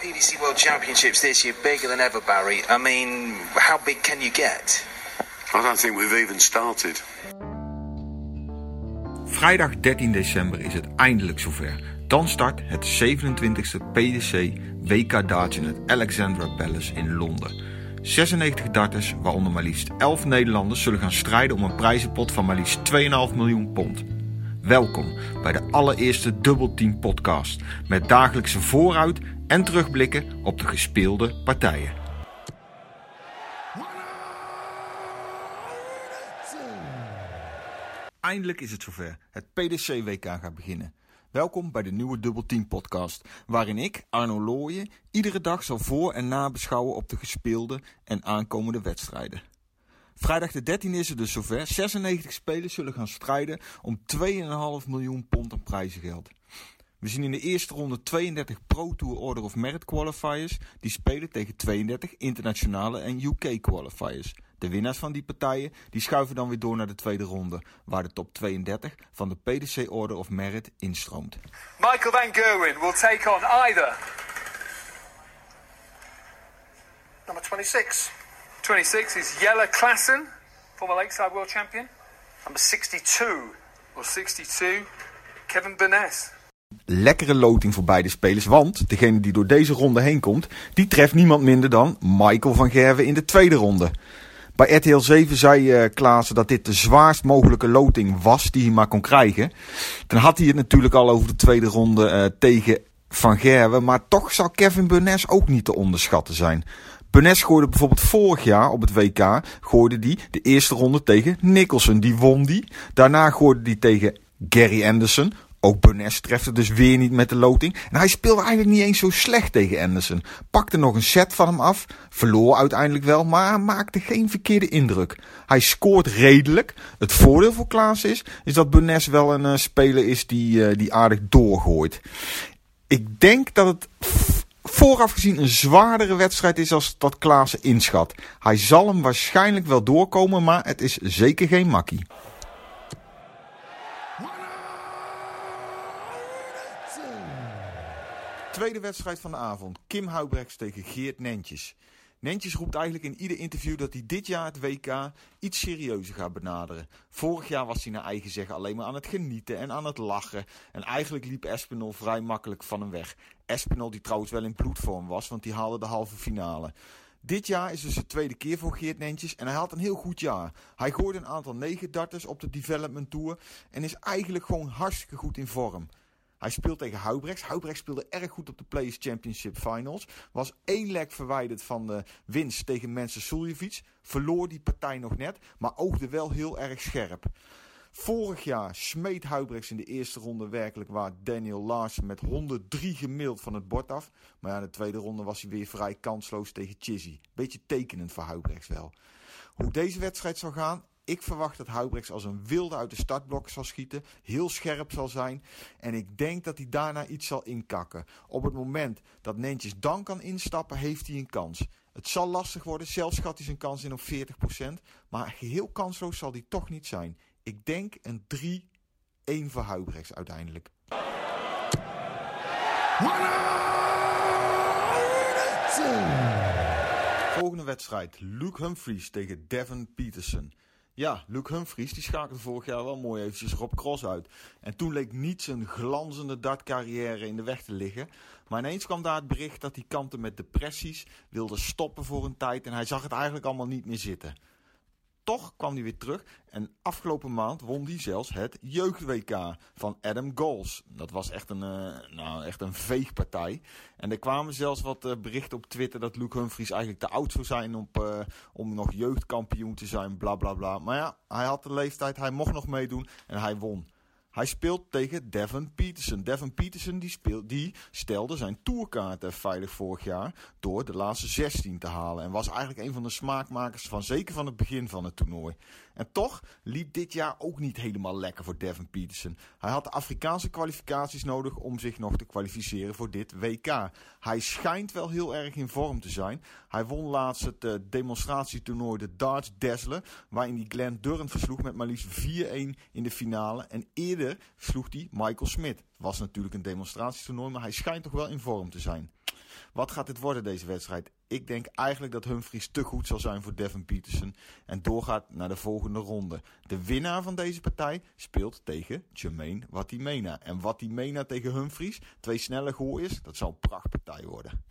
PDC World Championships this year bigger than ever, Barry. I mean, how big can you get? I don't think we've even started. Vrijdag 13 december is het eindelijk zover. Dan start het 27e PDC WK Darts in het Alexandra Palace in Londen. 96 darters, waaronder maar liefst 11 Nederlanders, zullen gaan strijden om een prijzenpot van maar liefst 2,5 miljoen pond. Welkom bij de allereerste Double Team podcast met dagelijkse vooruit- en terugblikken op de gespeelde partijen. Eindelijk is het zover. Het PDC-WK gaat beginnen. Welkom bij de nieuwe Double Team podcast, waarin ik, Arno Looyen, iedere dag zal voor- en nabeschouwen op de gespeelde en aankomende wedstrijden. Vrijdag de 13 is het dus zover. 96 spelers zullen gaan strijden om 2,5 miljoen pond aan prijzengeld. We zien in de eerste ronde 32 Pro Tour Order of Merit qualifiers die spelen tegen 32 internationale en UK qualifiers. De winnaars van die partijen die schuiven dan weer door naar de tweede ronde, waar de top 32 van de PDC Order of Merit instroomt. Michael Van Gerwen will take on either Number 26. 26 is Jelle Klassen, former Lakeside World Champion, Number 62. or 62 Kevin Burness. Lekkere loting voor beide spelers, want degene die door deze ronde heen komt, die treft niemand minder dan Michael van Gerwen in de tweede ronde. Bij RTL 7 zei uh, Klaassen dat dit de zwaarst mogelijke loting was die hij maar kon krijgen. Dan had hij het natuurlijk al over de tweede ronde uh, tegen Van Gerwen, maar toch zou Kevin Burness ook niet te onderschatten zijn. Burness gooide bijvoorbeeld vorig jaar op het WK gooide die de eerste ronde tegen Nicholson. Die won die. Daarna gooide hij tegen Gary Anderson. Ook Burness trefte dus weer niet met de loting. En hij speelde eigenlijk niet eens zo slecht tegen Anderson. Pakte nog een set van hem af. Verloor uiteindelijk wel, maar maakte geen verkeerde indruk. Hij scoort redelijk. Het voordeel voor Klaas is, is dat Burness wel een uh, speler is die, uh, die aardig doorgooit. Ik denk dat het vooraf gezien een zwaardere wedstrijd is als dat Klaassen inschat. Hij zal hem waarschijnlijk wel doorkomen, maar het is zeker geen makkie. Tweede wedstrijd van de avond. Kim Huibrechts tegen Geert Nentjes. Nentjes roept eigenlijk in ieder interview dat hij dit jaar het WK iets serieuzer gaat benaderen. Vorig jaar was hij naar eigen zeggen alleen maar aan het genieten en aan het lachen. En eigenlijk liep Espinol vrij makkelijk van hem weg. Espinol die trouwens wel in bloedvorm was, want die haalde de halve finale. Dit jaar is dus de tweede keer voor Geert Nentjes en hij had een heel goed jaar. Hij gooide een aantal negen darters op de Development Tour en is eigenlijk gewoon hartstikke goed in vorm. Hij speelt tegen Huibrechts. Huibrechts speelde erg goed op de Players Championship Finals. Was één lek verwijderd van de winst tegen Mensen Suljevic. Verloor die partij nog net, maar oogde wel heel erg scherp. Vorig jaar smeet Huibrechts in de eerste ronde werkelijk waar Daniel Larsen met 103 gemild van het bord af. Maar ja, in de tweede ronde was hij weer vrij kansloos tegen Chizzy. Beetje tekenend voor Huibrechts wel. Hoe deze wedstrijd zal gaan, ik verwacht dat Huibrechts als een wilde uit de startblok zal schieten. Heel scherp zal zijn. En ik denk dat hij daarna iets zal inkakken. Op het moment dat Nentjes dan kan instappen, heeft hij een kans. Het zal lastig worden. Zelfs schat hij zijn kans in op 40%. Maar geheel kansloos zal hij toch niet zijn. Ik denk een 3-1 voor Huibrechts uiteindelijk. Volgende wedstrijd. Luke Humphries tegen Devin Peterson. Ja, Luke Humphries die schakelde vorig jaar wel mooi eventjes Rob Cross uit. En toen leek niet zijn glanzende dartcarrière in de weg te liggen. Maar ineens kwam daar het bericht dat hij kampte met depressies, wilde stoppen voor een tijd en hij zag het eigenlijk allemaal niet meer zitten. Toch kwam hij weer terug en afgelopen maand won hij zelfs het jeugd-WK van Adam Goals. Dat was echt een, uh, nou, echt een veegpartij. En er kwamen zelfs wat uh, berichten op Twitter dat Luke Humphries eigenlijk te oud zou zijn op, uh, om nog jeugdkampioen te zijn, bla bla bla. Maar ja, hij had de leeftijd, hij mocht nog meedoen en hij won. Hij speelt tegen Devin Peterson. Devin Peterson die, speelt, die stelde zijn tourkaarten veilig vorig jaar door de laatste 16 te halen. En was eigenlijk een van de smaakmakers van zeker van het begin van het toernooi. En toch liep dit jaar ook niet helemaal lekker voor Devin Peterson. Hij had Afrikaanse kwalificaties nodig om zich nog te kwalificeren voor dit WK. Hij schijnt wel heel erg in vorm te zijn. Hij won laatst het uh, demonstratietoernooi de Darts Dazzler, waarin hij Glenn Durant versloeg met maar liefst 4-1 in de finale. En eerder versloeg hij Michael Smith. Was natuurlijk een demonstratietoernooi, maar hij schijnt toch wel in vorm te zijn. Wat gaat dit worden, deze wedstrijd? Ik denk eigenlijk dat Humphries te goed zal zijn voor Devin Peterson en doorgaat naar de volgende ronde. De winnaar van deze partij speelt tegen Jermaine Watimena. En Watimena tegen Humphries, twee snelle gooiers, dat zal een prachtpartij worden.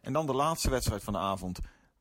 En dan de laatste wedstrijd van de avond.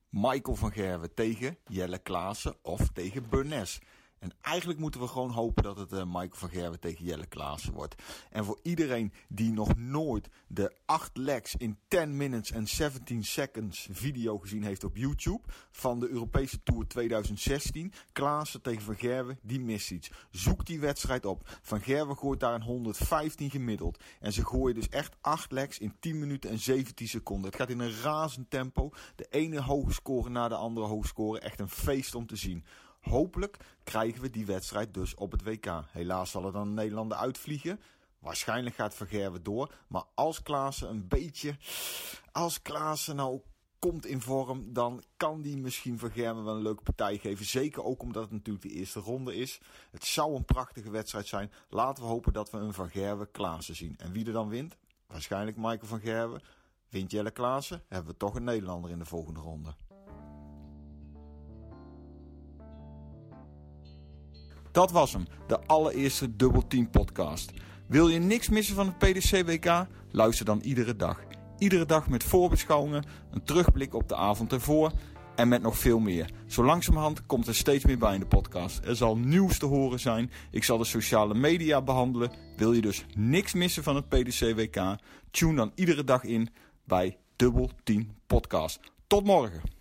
Michael van Gerwen tegen Jelle Klaassen of tegen Burnes. En eigenlijk moeten we gewoon hopen dat het uh, van Gerwen tegen Jelle Klaassen wordt. En voor iedereen die nog nooit de 8 legs in 10 minutes en 17 seconds video gezien heeft op YouTube van de Europese Tour 2016, Klaassen tegen Van Gerwen, die mist iets. Zoek die wedstrijd op. Van Gerwen gooit daar een 115 gemiddeld. En ze gooien dus echt 8 legs in 10 minuten en 17 seconden. Het gaat in een razend tempo. De ene hoge score na de andere hoge score. Echt een feest om te zien. Hopelijk krijgen we die wedstrijd dus op het WK. Helaas zal er dan Nederlander uitvliegen. Waarschijnlijk gaat Vergerwe door. Maar als Klaassen een beetje... Als Klaassen nou komt in vorm, dan kan die misschien Vergerwe wel een leuke partij geven. Zeker ook omdat het natuurlijk de eerste ronde is. Het zou een prachtige wedstrijd zijn. Laten we hopen dat we een Van Gerwen Klaassen zien. En wie er dan wint? Waarschijnlijk Michael van Gerwen. Wint Jelle Klaassen? Hebben we toch een Nederlander in de volgende ronde. Dat was hem, de allereerste Double Team podcast. Wil je niks missen van het PDC WK? Luister dan iedere dag. Iedere dag met voorbeschouwingen, een terugblik op de avond ervoor en met nog veel meer. Zo langzamerhand komt er steeds meer bij in de podcast. Er zal nieuws te horen zijn. Ik zal de sociale media behandelen. Wil je dus niks missen van het PDC WK? Tune dan iedere dag in bij Double Team Podcast. Tot morgen.